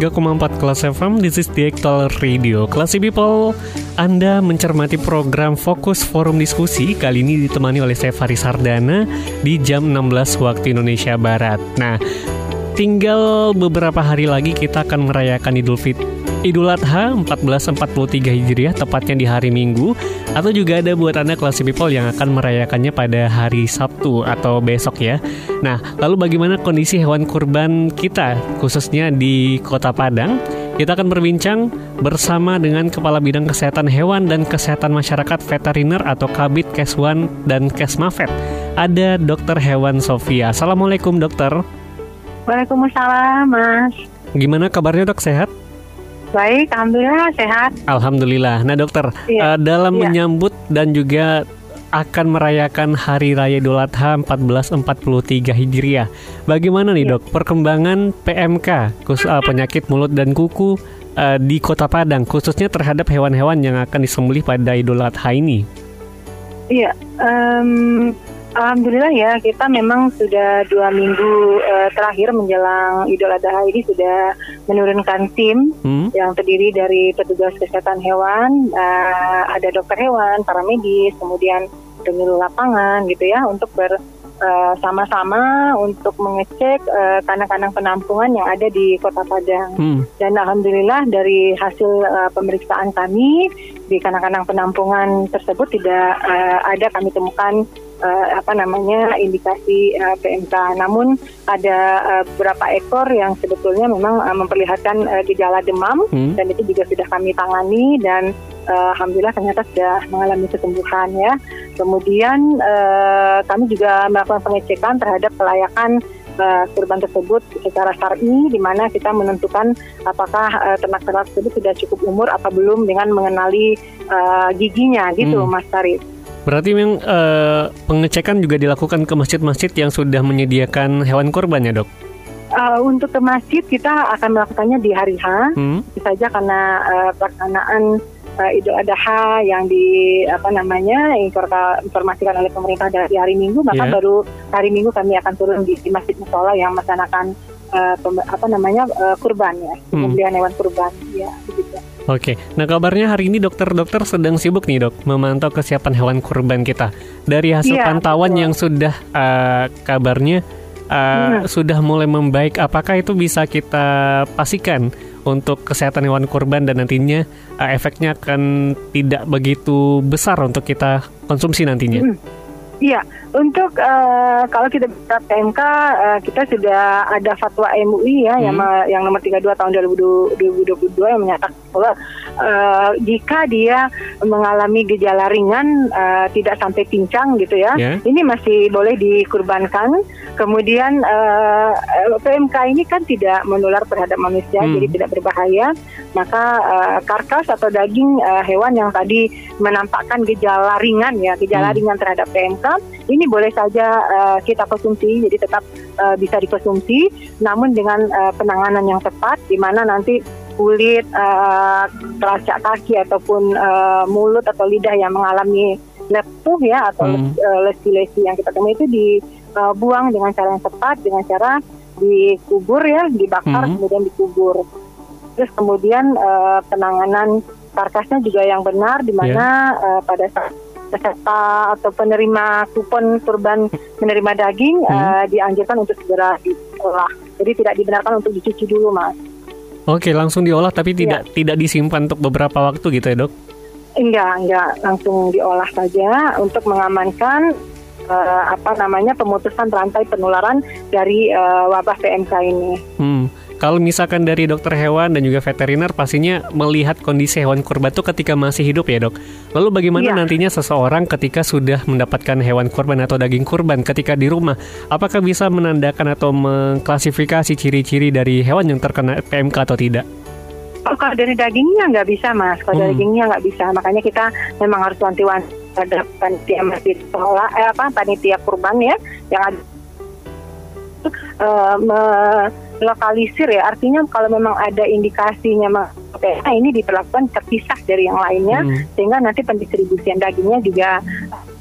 Empat kelas FM, this is the actual radio. Classy People, Anda mencermati program Fokus Forum Diskusi kali ini ditemani oleh saya Faris Sardana di jam 16 waktu Indonesia Barat. Nah, tinggal beberapa hari lagi kita akan merayakan Idul Fitri Idul Adha 1443 Hijriah tepatnya di hari Minggu atau juga ada buat Anda kelas people yang akan merayakannya pada hari Sabtu atau besok ya. Nah, lalu bagaimana kondisi hewan kurban kita khususnya di Kota Padang? Kita akan berbincang bersama dengan Kepala Bidang Kesehatan Hewan dan Kesehatan Masyarakat Veteriner atau Kabit Keswan dan Kesmafet. Ada Dokter Hewan Sofia. Assalamualaikum dokter. Waalaikumsalam mas. Gimana kabarnya dok sehat? Baik, alhamdulillah sehat. Alhamdulillah. Nah, dokter, iya. uh, dalam iya. menyambut dan juga akan merayakan Hari Raya Idul Adha 1443 Hijriah. Bagaimana nih, iya. Dok, perkembangan PMK, khusus uh, penyakit mulut dan kuku uh, di Kota Padang, khususnya terhadap hewan-hewan yang akan disembelih pada Idul Adha ini? Iya, um, Alhamdulillah ya kita memang sudah dua minggu uh, terakhir menjelang Idul Adha ini sudah menurunkan tim hmm. yang terdiri dari petugas kesehatan hewan, uh, ada dokter hewan, para medis, kemudian penyuluh lapangan gitu ya untuk ber uh, sama-sama untuk mengecek kandang-kandang uh, penampungan yang ada di Kota Padang. Hmm. Dan alhamdulillah dari hasil uh, pemeriksaan kami di kandang-kandang penampungan tersebut tidak uh, ada kami temukan uh, apa namanya indikasi uh, PMK. Namun ada uh, beberapa ekor yang sebetulnya memang uh, memperlihatkan uh, gejala demam hmm. dan itu juga sudah kami tangani dan uh, alhamdulillah ternyata sudah mengalami kesembuhan ya. Kemudian uh, kami juga melakukan pengecekan terhadap kelayakan uh, kurban tersebut secara syar'i di mana kita menentukan apakah uh, ternak-ternak tersebut sudah cukup umur apa belum dengan mengenali uh, giginya gitu hmm. Mas Tarif. Berarti memang uh, pengecekan juga dilakukan ke masjid-masjid yang sudah menyediakan hewan kurban ya dok? Uh, untuk ke masjid kita akan melakukannya di hari H, hmm. saja karena uh, pelaksanaan uh, Idul Adha yang di apa namanya informasikan oleh pemerintah dari hari Minggu, maka yeah. baru hari Minggu kami akan turun di, di masjid musola yang melaksanakan uh, apa namanya uh, kurban ya, hmm. pembelian hewan kurban ya begitu. Oke, nah kabarnya hari ini dokter-dokter sedang sibuk nih dok memantau kesiapan hewan kurban kita. Dari hasil ya, pantauan betul. yang sudah uh, kabarnya uh, hmm. sudah mulai membaik, apakah itu bisa kita pastikan untuk kesehatan hewan kurban dan nantinya uh, efeknya akan tidak begitu besar untuk kita konsumsi nantinya? Hmm. Iya, untuk uh, kalau kita bicara PMK, uh, kita sudah ada fatwa MUI ya hmm. yang yang nomor 32 tahun 2022 yang menyatakan bahwa uh, jika dia mengalami gejala ringan uh, tidak sampai pincang gitu ya, yeah. ini masih boleh dikurbankan. Kemudian uh, PMK ini kan tidak menular terhadap manusia, hmm. jadi tidak berbahaya. Maka uh, karkas atau daging uh, hewan yang tadi menampakkan gejala ringan ya, gejala hmm. ringan terhadap PMK ini boleh saja uh, kita konsumsi, jadi tetap uh, bisa dikonsumsi, namun dengan uh, penanganan yang tepat, di mana nanti kulit, uh, telacak kaki ataupun uh, mulut atau lidah yang mengalami lepuh ya atau hmm. lesi-lesi yang kita temui itu dibuang dengan cara yang tepat, dengan cara dikubur ya, dibakar hmm. kemudian dikubur. Terus kemudian uh, penanganan karkasnya juga yang benar, di mana yeah. uh, pada saat peserta atau penerima kupon kurban menerima daging hmm. uh, dianjurkan untuk segera diolah. Jadi tidak dibenarkan untuk dicuci dulu, Mas. Oke, langsung diolah tapi tidak ya. tidak disimpan untuk beberapa waktu gitu ya, Dok? Enggak, enggak, langsung diolah saja untuk mengamankan uh, apa namanya pemutusan rantai penularan dari uh, wabah PMK ini. Hmm. Kalau misalkan dari dokter hewan dan juga veteriner pastinya melihat kondisi hewan kurban itu ketika masih hidup ya dok. Lalu bagaimana ya. nantinya seseorang ketika sudah mendapatkan hewan kurban atau daging kurban ketika di rumah, apakah bisa menandakan atau mengklasifikasi ciri-ciri dari hewan yang terkena PMK atau tidak? Oh, kalau dari dagingnya nggak bisa mas, kalau dari Hmm. dagingnya nggak bisa, makanya kita memang harus wanti-wanti terhadap panitia masjid sekolah, eh, apa panitia kurban ya, yang ada eh, melokalisir ya, artinya kalau memang ada indikasinya mas, PSA ini diperlakukan terpisah dari yang lainnya, Hmm. sehingga nanti pendistribusian dagingnya juga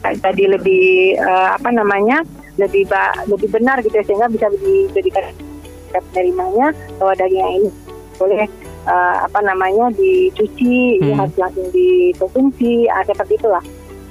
eh, tadi lebih eh, apa namanya lebih ba- lebih benar gitu ya, sehingga bisa diberikan penerimanya bahwa daging yang ini boleh eh, apa namanya dicuci, ya Hmm. harus langsung dikonsumsi, ah, seperti itulah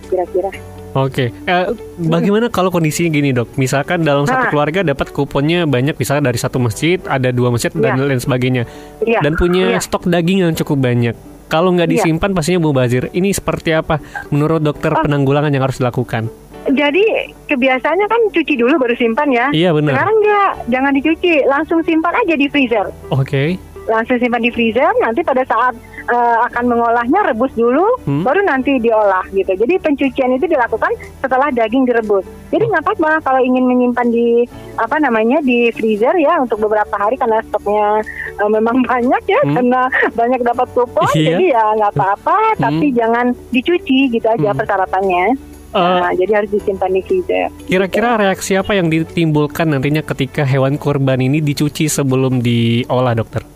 kira-kira. Oke, Eh, bagaimana kalau kondisinya gini dok? Misalkan dalam satu Nah. keluarga dapat kuponnya banyak, misalnya dari satu masjid, ada dua masjid dan Iya. lain sebagainya, Iya. dan punya iya. stok daging yang cukup banyak. Kalau nggak Iya. disimpan pastinya mubazir. Ini seperti apa menurut dokter Oh. penanggulangan yang harus dilakukan? Jadi kebiasaannya kan cuci dulu baru simpan ya. Iya benar. Sekarang enggak, jangan dicuci, langsung simpan aja di freezer. Oke. Langsung simpan di freezer, nanti pada saat eh, akan mengolahnya rebus dulu, Hmm. baru nanti diolah gitu. Jadi pencucian itu dilakukan setelah daging direbus. Jadi nggak apa-apa kalau ingin menyimpan di apa namanya di freezer ya untuk beberapa hari karena stoknya eh, memang banyak ya Hmm. karena banyak dapat kupon. Iya. Jadi ya nggak apa-apa, tapi jangan dicuci gitu aja Hmm. persyaratannya. Eh, Nah, jadi harus disimpan di freezer. Kira-kira reaksi apa yang ditimbulkan nantinya ketika hewan kurban ini dicuci sebelum diolah dokter?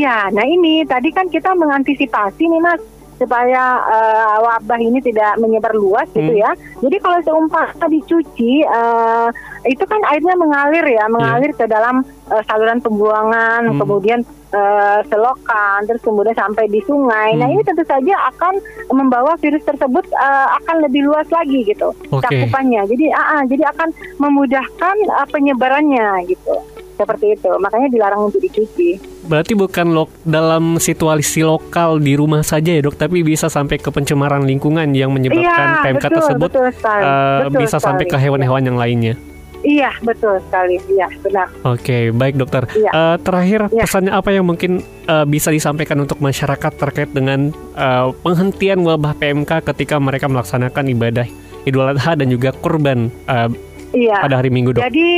Ya, nah ini tadi kan kita mengantisipasi nih mas supaya eh, wabah ini tidak menyebar luas gitu Hmm. ya. Jadi kalau seumpama dicuci eh, itu kan airnya mengalir ya, mengalir ke dalam eh, saluran pembuangan, Hmm. kemudian eh, selokan, terus kemudian sampai di sungai. Nah Hmm. ini tentu saja akan membawa virus tersebut eh, akan lebih luas lagi gitu Oke. cakupannya. Jadi ah, ah, jadi akan memudahkan eh, penyebarannya gitu. Seperti itu. Makanya dilarang untuk dicuci. Berarti bukan lok dalam situasi lokal di rumah saja ya dok, tapi bisa sampai ke pencemaran lingkungan yang menyebabkan Iya, PMK betul, tersebut betul sekali. eh, Betul bisa sampai ke sekali. hewan-hewan yang lainnya. Iya, betul sekali. Iya, benar. Oke, baik dokter. Iya. Eh, terakhir Iya. pesannya apa yang mungkin eh, bisa disampaikan untuk masyarakat terkait dengan eh, penghentian wabah PMK ketika mereka melaksanakan ibadah Idul Adha dan juga kurban eh, Iya. pada hari Minggu dok? Jadi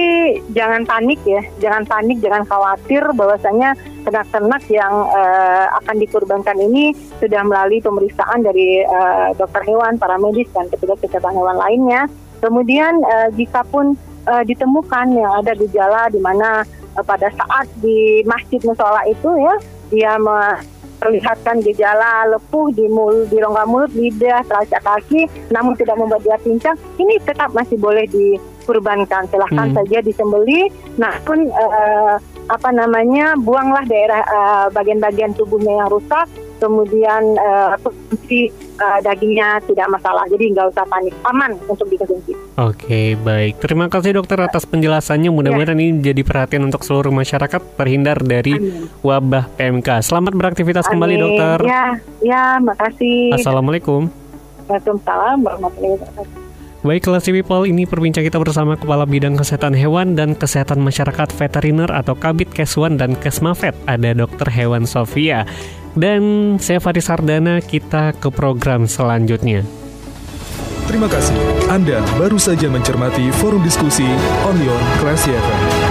jangan panik ya, jangan panik, jangan khawatir bahwasanya ternak-ternak yang eh, akan dikurbankan ini sudah melalui pemeriksaan dari eh, dokter hewan, para medis dan petugas kesehatan hewan lainnya. Kemudian eh, jika pun eh, ditemukan yang ada gejala di mana eh, pada saat di masjid musola itu ya dia memperlihatkan gejala lepuh di mulut, di rongga mulut, lidah, telapak kaki, namun tidak membuat dia pincang, ini tetap masih boleh dikurbankan. Silahkan Hmm. saja disembeli, namun eh, apa namanya buanglah daerah eh, bagian-bagian tubuhnya yang rusak, kemudian eh, konsumsi eh, dagingnya tidak masalah. Jadi nggak usah panik, aman untuk dikonsumsi. Oke, baik. Terima kasih dokter atas penjelasannya. Mudah-mudahan ini jadi perhatian untuk seluruh masyarakat terhindar dari Amin. wabah PMK. Selamat beraktivitas kembali Amin. dokter. Ya, ya, makasih. Assalamualaikum. Waalaikumsalam warahmatullahi wabarakatuh. Baik, Classy People, ini perbincang kita bersama Kepala Bidang Kesehatan Hewan dan Kesehatan Masyarakat Veteriner atau Kabit Keswan dan Kesmafet. Ada Dokter Hewan Sofia. Dan saya Faris Sardana, kita ke program selanjutnya. Terima kasih. Anda baru saja mencermati forum diskusi Onion Classy FM.